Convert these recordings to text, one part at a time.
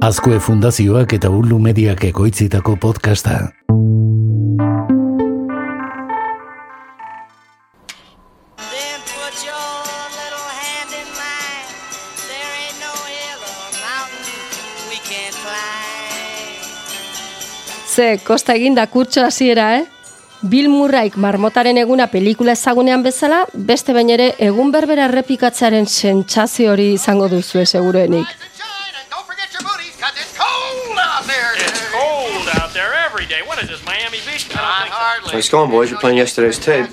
Azkue Fundazioak eta Ulu Mediak ekoitzitako podcasta. Then put your little hand in mine. There ain't no hill or mountain we can't climb. Ze, kosta egin da kurtso hasiera, eh? Bill Murrayk marmotaren eguna pelikula ezagunean bezala, beste bain ere egun berbera errepikatzearen sentsazio hori izango duzu seguruenik. So. Nice going, boys. You're playing yesterday's tape.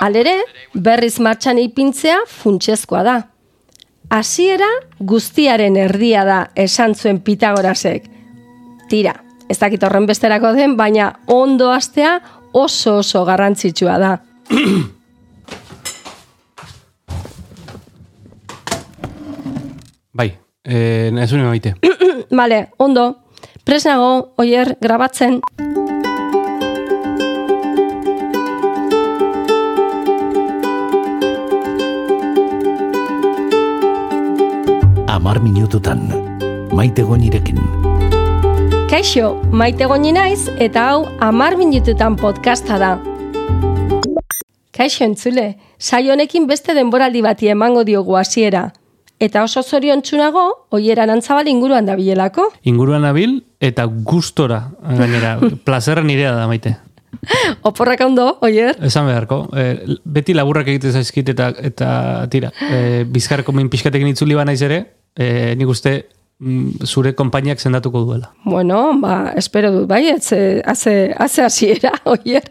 Alere, berriz martxan ipintzea funtsezkoa da. Hasiera guztiaren erdia da esan zuen Pitagorasek. Tira, ez dakit horren besterako den, baina ondo hastea oso oso garrantzitsua da. Bai, eh, ez une maite. Bale, ondo. Presnago, oier, grabatzen. Amar minututan, maite goinirekin. Kaixo, maite goni naiz eta hau amar minututan podcasta da. Kaixo entzule, saio honekin beste denboraldi bati emango diogu hasiera. Eta oso zorion txunago, oieran antzabal inguruan dabilelako. Inguruan nabil eta gustora gainera. Plazerra nirea da maite. Oporrak ondo, oier? Esan beharko. Eh, beti laburrak egite zaizkit eta, eta tira. Eh, bizkarreko min pixkatekin itzuli ba naiz ere, eh, nik uste mm, zure konpainiak sendatuko duela. Bueno, ba, espero dut, bai, etze, haze, haze hasiera, oier.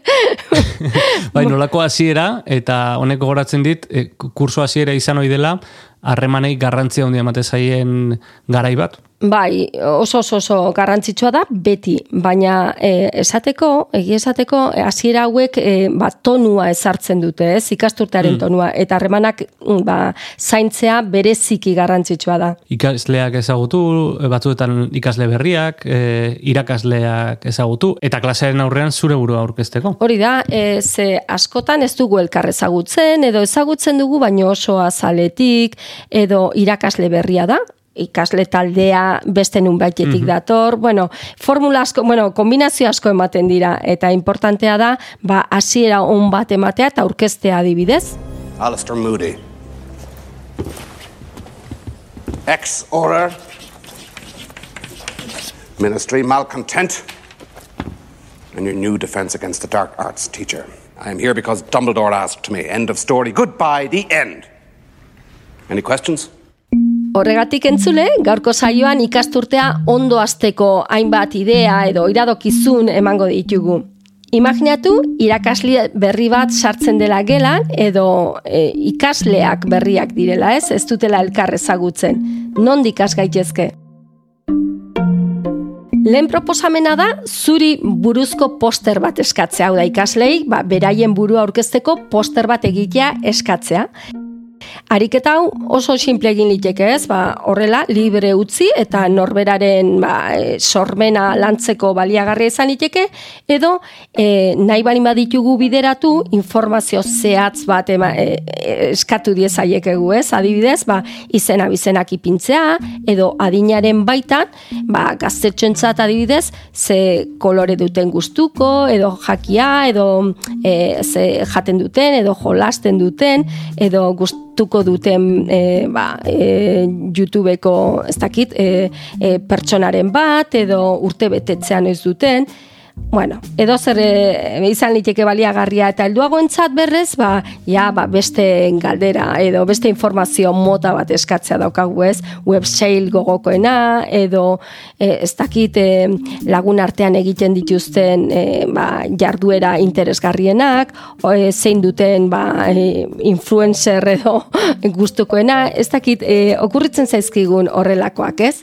Bai, nolako hasiera eta honeko goratzen dit, eh, kurso hasiera izan ohi dela, harremanei garrantzia handia emate zaien garai bat. Bai, oso oso oso garrantzitsua da beti, baina e, esateko, egi esateko e, hasiera hauek e, ba, tonua ezartzen dute, ez? Ikasturtearen tonua eta harremanak mm, ba, zaintzea bereziki garrantzitsua da. Ikasleak ezagutu, eh, batzuetan ikasle berriak, eh, irakasleak ezagutu, eta klasearen aurrean zure burua aurkezteko. Hori da, e, ze askotan ez dugu elkar ezagutzen, edo ezagutzen dugu, baino oso azaletik, edo irakasle berria da, ikasle taldea beste nun baitetik dator, bueno, formula asko, bueno, kombinazio asko ematen dira, eta importantea da, ba, hasiera on bat ematea eta aurkeztea adibidez. Alistair Moody. Ex Order. Ministry Malcontent. And your new defense against the dark arts teacher. I am here because Dumbledore asked me. End of story. Goodbye, the end. Any questions? Horregatik entzule, gaurko saioan ikasturtea ondo hasteko hainbat idea edo iradokizun emango ditugu. Imaginatu, irakasle berri bat sartzen dela gelan edo e, ikasleak berriak direla, ez? Ez dutela elkar ezagutzen. Nondik has gaitezke? Lehen proposamena da, zuri buruzko poster bat eskatzea, hau da ikaslei, ba, beraien burua aurkezteko poster bat egitea eskatzea. Ariketa hau oso simple egin liteke ez, ba, horrela libre utzi eta norberaren ba, e, sormena lantzeko baliagarria izan liteke, edo e, nahi bali baditugu bideratu informazio zehatz bat ema, e, e, eskatu diezaiekegu ez, adibidez, ba, izena bizenak ipintzea, edo adinaren baitan, ba, gaztetxoentzat adibidez, ze kolore duten gustuko, edo jakia, edo e, ze jaten duten, edo jolasten duten, edo gustuko duten e, ba, e, YouTubeko ez dakit e, e, pertsonaren bat edo urte betetzean ez duten Bueno, edo zer e, izan liteke baliagarria eta helduagoentzat berrez, ba, ja, ba, beste galdera edo beste informazio mota bat eskatzea daukagu ez, websail gogokoena edo e, ez dakit e, lagun artean egiten dituzten e, ba, jarduera interesgarrienak, o, e, zein duten ba, e, influencer edo gustukoena, ez dakit e, okurritzen zaizkigun horrelakoak ez?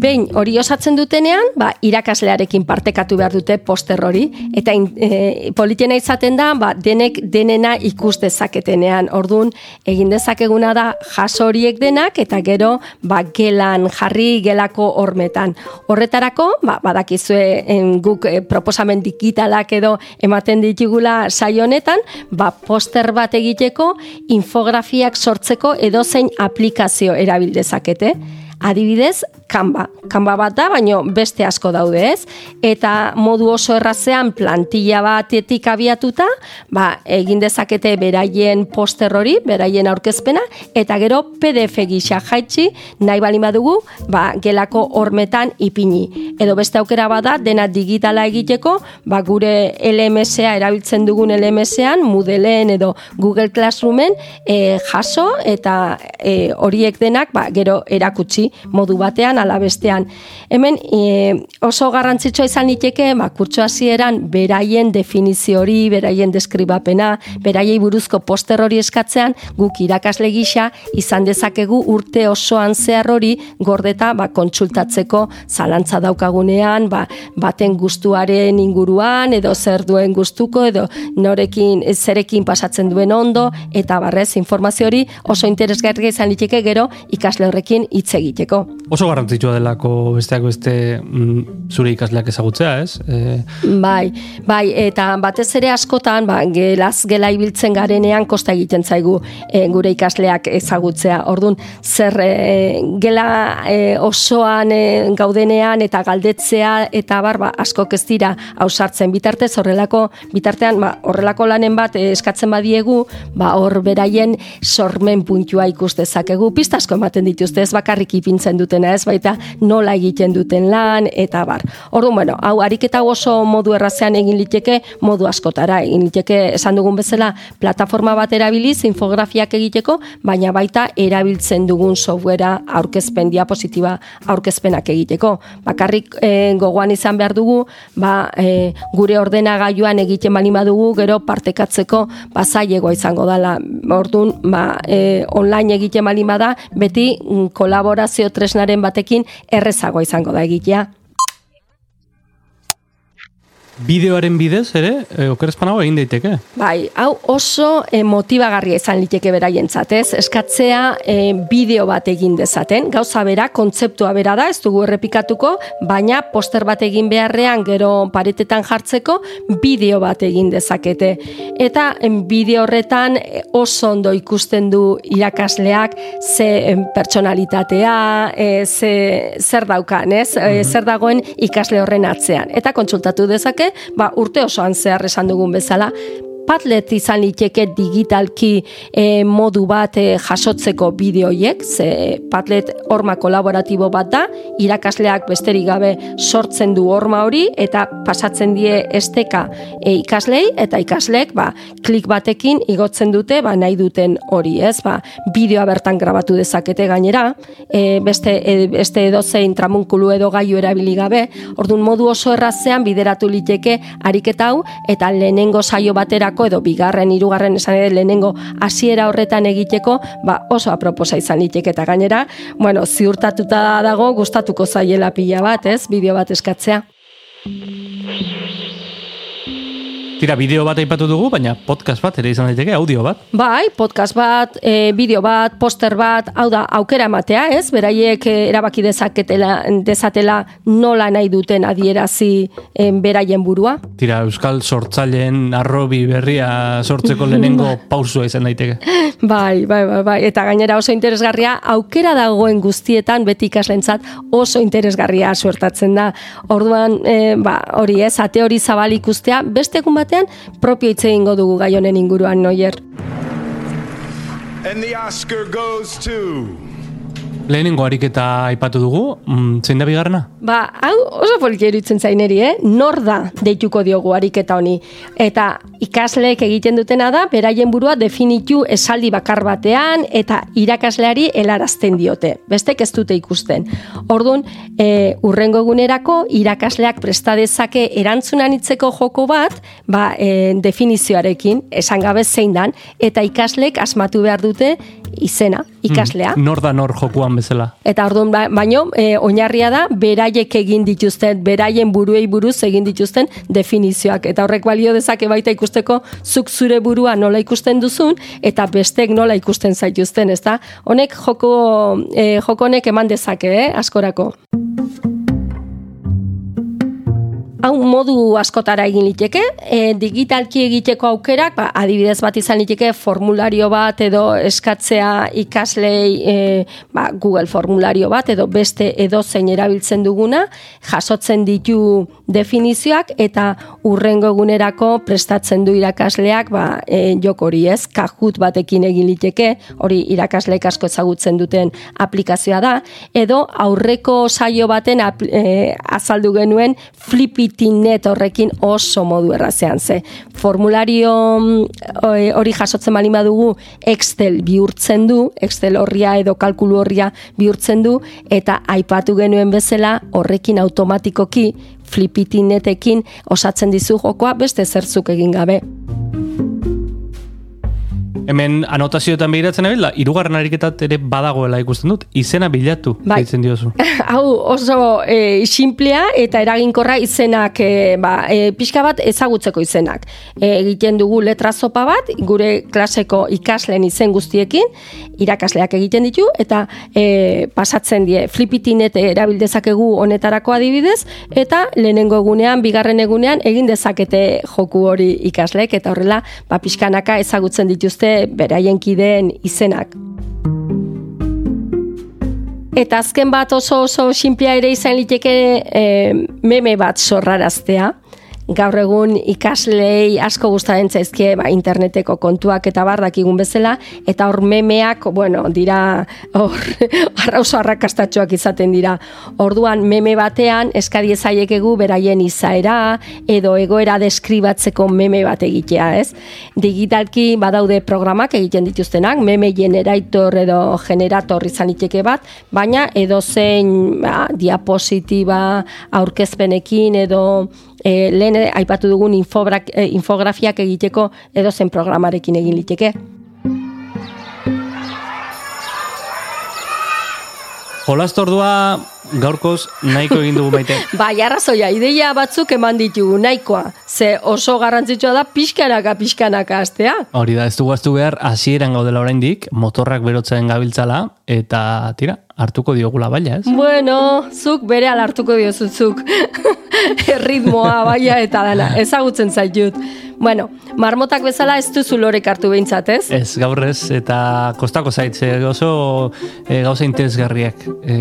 Behin hori osatzen dutenean, ba, irakaslearekin partekatu behar dute poster hori, eta e, politena izaten da, ba, denek denena ikus dezaketenean. Ordun egin dezakeguna da jaso horiek denak, eta gero ba, gelan jarri gelako hormetan. Horretarako, ba, badakizue en, guk e, proposamen digitalak edo ematen ditugula saio honetan, ba, poster bat egiteko infografiak sortzeko edozein aplikazio erabil dezakete. Adibidez, Canva. Canva bat da, baino beste asko daude ez. Eta modu oso errazean plantilla batetik abiatuta, ba, egin dezakete beraien poster hori, beraien aurkezpena, eta gero PDF gisa jaitsi, nahi bali badugu, ba, gelako hormetan ipini. Edo beste aukera bada, dena digitala egiteko, ba, gure LMS-a erabiltzen dugun LMS-ean, Moodleen edo Google Classroomen e, jaso eta e, horiek denak ba, gero erakutsi modu batean ala bestean. Hemen e, oso garrantzitsua izan liteke ba, kurtso hasieran beraien definizio hori, beraien deskribapena, beraiei buruzko poster hori eskatzean, guk irakasle gisa izan dezakegu urte osoan zehar hori gordeta ba, kontsultatzeko zalantza daukagunean, ba, baten gustuaren inguruan edo zer duen gustuko edo norekin zerekin pasatzen duen ondo eta barrez informazio hori oso interesgarria izan liteke gero ikasle horrekin hitz egiteko. Oso garrantzitsua delako besteak beste mm, zure ikasleak ezagutzea, ez? E, Bai, bai, eta batez ere askotan, ba, gelaz gela ibiltzen garenean kosta egiten zaigu e, gure ikasleak ezagutzea. Ordun zer e, gela e, osoan e, gaudenean eta galdetzea eta bar, ba, askok ez dira ausartzen bitartez horrelako bitartean, ba, horrelako lanen bat e, eskatzen badiegu, ba, hor beraien sormen puntua ikus dezakegu. Pista asko ematen dituzte, ez bakarrik ipintzen dutena, ez baita nola egiten duten lan, eta bar. Orduan, bueno, hau ariketa oso modu errazean egin liteke modu askotara, egin liteke esan dugun bezala plataforma bat erabiliz infografiak egiteko, baina baita erabiltzen dugun softwarea aurkezpen diapositiba aurkezpenak egiteko. Bakarrik eh, gogoan izan behar dugu, ba, eh, gure ordenagailuan egiten bali badugu, gero partekatzeko ba, zailegoa izango dela. Orduan, ba, eh, online egiten bali bada, beti mm, kolaborazio tresnaren batekin errezagoa izango da egitea. Bideoaren bidez, ere, e, okerespan hau egin daiteke. Bai, hau oso e, motibagarria izan liteke beraientzat, ez? Eskatzea e, bideo bat egin dezaten. Gauza bera, kontzeptua bera da, ez dugu errepikatuko, baina poster bat egin beharrean gero paretetan jartzeko bideo bat egin dezakete. Eta bideo horretan oso ondo ikusten du irakasleak ze pertsonalitatea, e, ze, zer daukan, ez? E, zer dagoen ikasle horren atzean. Eta kontsultatu dezake, ba, urte osoan zehar esan dugun bezala, Padlet izan liteke digitalki e, modu bat e, jasotzeko bideoiek, ze Padlet horma kolaboratibo bat da, irakasleak besterik gabe sortzen du horma hori, eta pasatzen die esteka e, ikaslei, eta ikasleek ba, klik batekin igotzen dute ba, nahi duten hori, ez? Ba, bideoa bertan grabatu dezakete gainera, e, beste, e, beste edozein tramunkulu edo gaiu erabili gabe, orduan modu oso errazean bideratu liteke ariketa hau, eta lehenengo saio baterako edo bigarren, hirugarren esan ere lehenengo hasiera horretan egiteko, ba oso aproposa izan liteke eta gainera, bueno, ziurtatuta dago gustatuko zaiela pila bat, ez? Bideo bat eskatzea. Tira, bideo bat aipatu dugu, baina podcast bat ere izan daiteke, audio bat. Bai, podcast bat, e, bideo bat, poster bat, hau da, aukera ematea, ez? Beraiek e, erabaki dezaketela, dezatela nola nahi duten adierazi e, beraien burua. Tira, Euskal sortzaileen arrobi berria sortzeko lehenengo pausua izan daiteke. Bai, bai, bai, bai, eta gainera oso interesgarria, aukera dagoen guztietan beti ikaslentzat oso interesgarria suertatzen da. Orduan, e, ba, hori ez, ate hori zabal ikustea, beste egun batean propio hitz egingo dugu gai honen inguruan, noier. And the Oscar goes to. Lehenengo ariketa aipatu dugu, mm, zein da bigarrena? Ba, hau oso politia iruditzen zaineri, eh? Nor da deituko diogu ariketa honi. Eta ikasleek egiten dutena da, beraien burua definitu esaldi bakar batean eta irakasleari helarazten diote. Bestek ez dute ikusten. Orduan, e, urrengo egunerako irakasleak presta dezake erantzunan hitzeko joko bat, ba, e, definizioarekin, esan gabe zein dan, eta ikasleek asmatu behar dute izena, ikaslea. Mm, nor da nor jokuan bezala. Eta orduan ba, baino e, oinarria da beraiek egin dituzten, beraien buruei buruz egin dituzten definizioak eta horrek balio dezake baita ikusteko zuk zure burua nola ikusten duzun eta bestek nola ikusten zaituzten, ezta? Honek joko e, joko honek eman dezake, eh, askorako. Hau modu askotara egin liteke, e, digitalki egiteko aukerak, ba, adibidez bat izan liteke formulario bat edo eskatzea ikaslei e, ba, Google formulario bat edo beste edo zein erabiltzen duguna, jasotzen ditu definizioak eta urrengo egunerako prestatzen du irakasleak ba, e, jok hori ez, kajut batekin egin liteke, hori irakasleek asko ezagutzen duten aplikazioa da, edo aurreko saio baten apl- e, azaldu genuen flipitinet horrekin oso modu errazean ze. Formulario mm, e, hori jasotzen bali badugu Excel bihurtzen du, Excel horria edo kalkulu horria bihurtzen du, eta aipatu genuen bezala horrekin automatikoki flipitinetekin osatzen dizu jokoa beste zertzuk egin gabe. Hemen anotazioetan behiratzen abil, da, irugarren ariketat ere badagoela ikusten dut, izena bilatu, Bai. deitzen diozu. Hau oso e, simplea eta eraginkorra izenak, e, ba, e, pixka bat ezagutzeko izenak. E, egiten dugu letra zopa bat, gure klaseko ikasleen izen guztiekin, irakasleak egiten ditu, eta e, pasatzen die flipitinet erabil dezakegu honetarako adibidez, eta lehenengo egunean, bigarren egunean, egin dezakete joku hori ikasleek, eta horrela, ba, pixkanaka ezagutzen dituzte beraien kideen izenak. Eta azken bat oso oso simplea ere izan liteke e, meme bat sorraraztea. Gaur egun ikaslei asko gustaren zaizkie ba, interneteko kontuak eta bar dakigun bezala, eta hor memeak, bueno, dira, hor, arrauzo arrakastatxoak izaten dira. Orduan meme batean eskadi ezaiekegu beraien izaera edo egoera deskribatzeko meme bat egitea, ez? Digitalki badaude programak egiten dituztenak, meme generator edo generator izan liteke bat, baina edo zein ba, diapositiba aurkezpenekin edo e, lehen aipatu dugun infobrak, e, infografiak egiteko edo zen programarekin egin liteke. Jolastordua gaurkoz nahiko egin dugu maite. Bai, arrazoia, ideia batzuk eman ditugu, nahikoa. Ze oso garrantzitsua da pixkanaka, pixkanaka astea. Hori da, ez dugu aztu behar, hasieran gaudela oraindik, motorrak berotzen gabiltzala, eta tira, hartuko diogula baila, ez? Bueno, zuk bere hartuko diozutzuk. Erritmoa, baia eta dana, ezagutzen zaitut. Bueno, marmotak bezala ez duzu lorek hartu behintzat, ez? Ez, gaur ez, eta kostako zaitze, oso e, gauza interesgarriak e,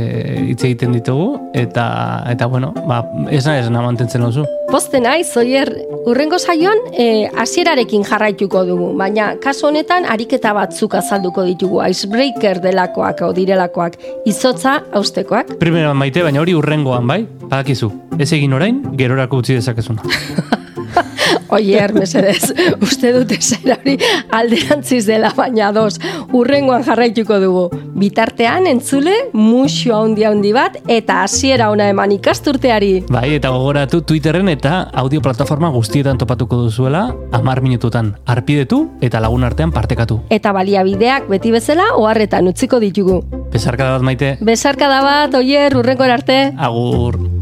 hitz egiten ditugu, eta, eta bueno, ba, ez nahi ez mantentzen oso. Poste naiz, oier, urrengo saioan e, hasierarekin jarraituko dugu, baina kasu honetan ariketa batzuk azalduko ditugu, icebreaker delakoak o direlakoak, izotza austekoak. Primera maite, baina hori urrengoan, bai? Badakizu, ez egin orain, gerorako utzi dezakezuna. Oier, mesedez, uste dute zer hori alderantziz dela, baina dos, urrengoan jarraituko dugu. Bitartean, entzule, musio handi handi bat, eta hasiera ona eman ikasturteari. Bai, eta gogoratu Twitterren eta audio plataforma guztietan topatuko duzuela, amar minututan arpidetu eta lagun artean partekatu. Eta baliabideak beti bezala, oharretan utziko ditugu. Besarkada bat maite, Besarkada bat, oier, urrengo arte. agur.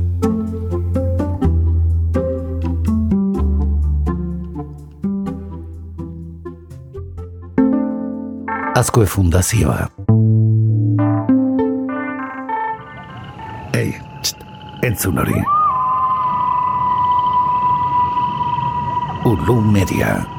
Azkoe fundazioa. Ei, txt, entzun hori. Ulu Media.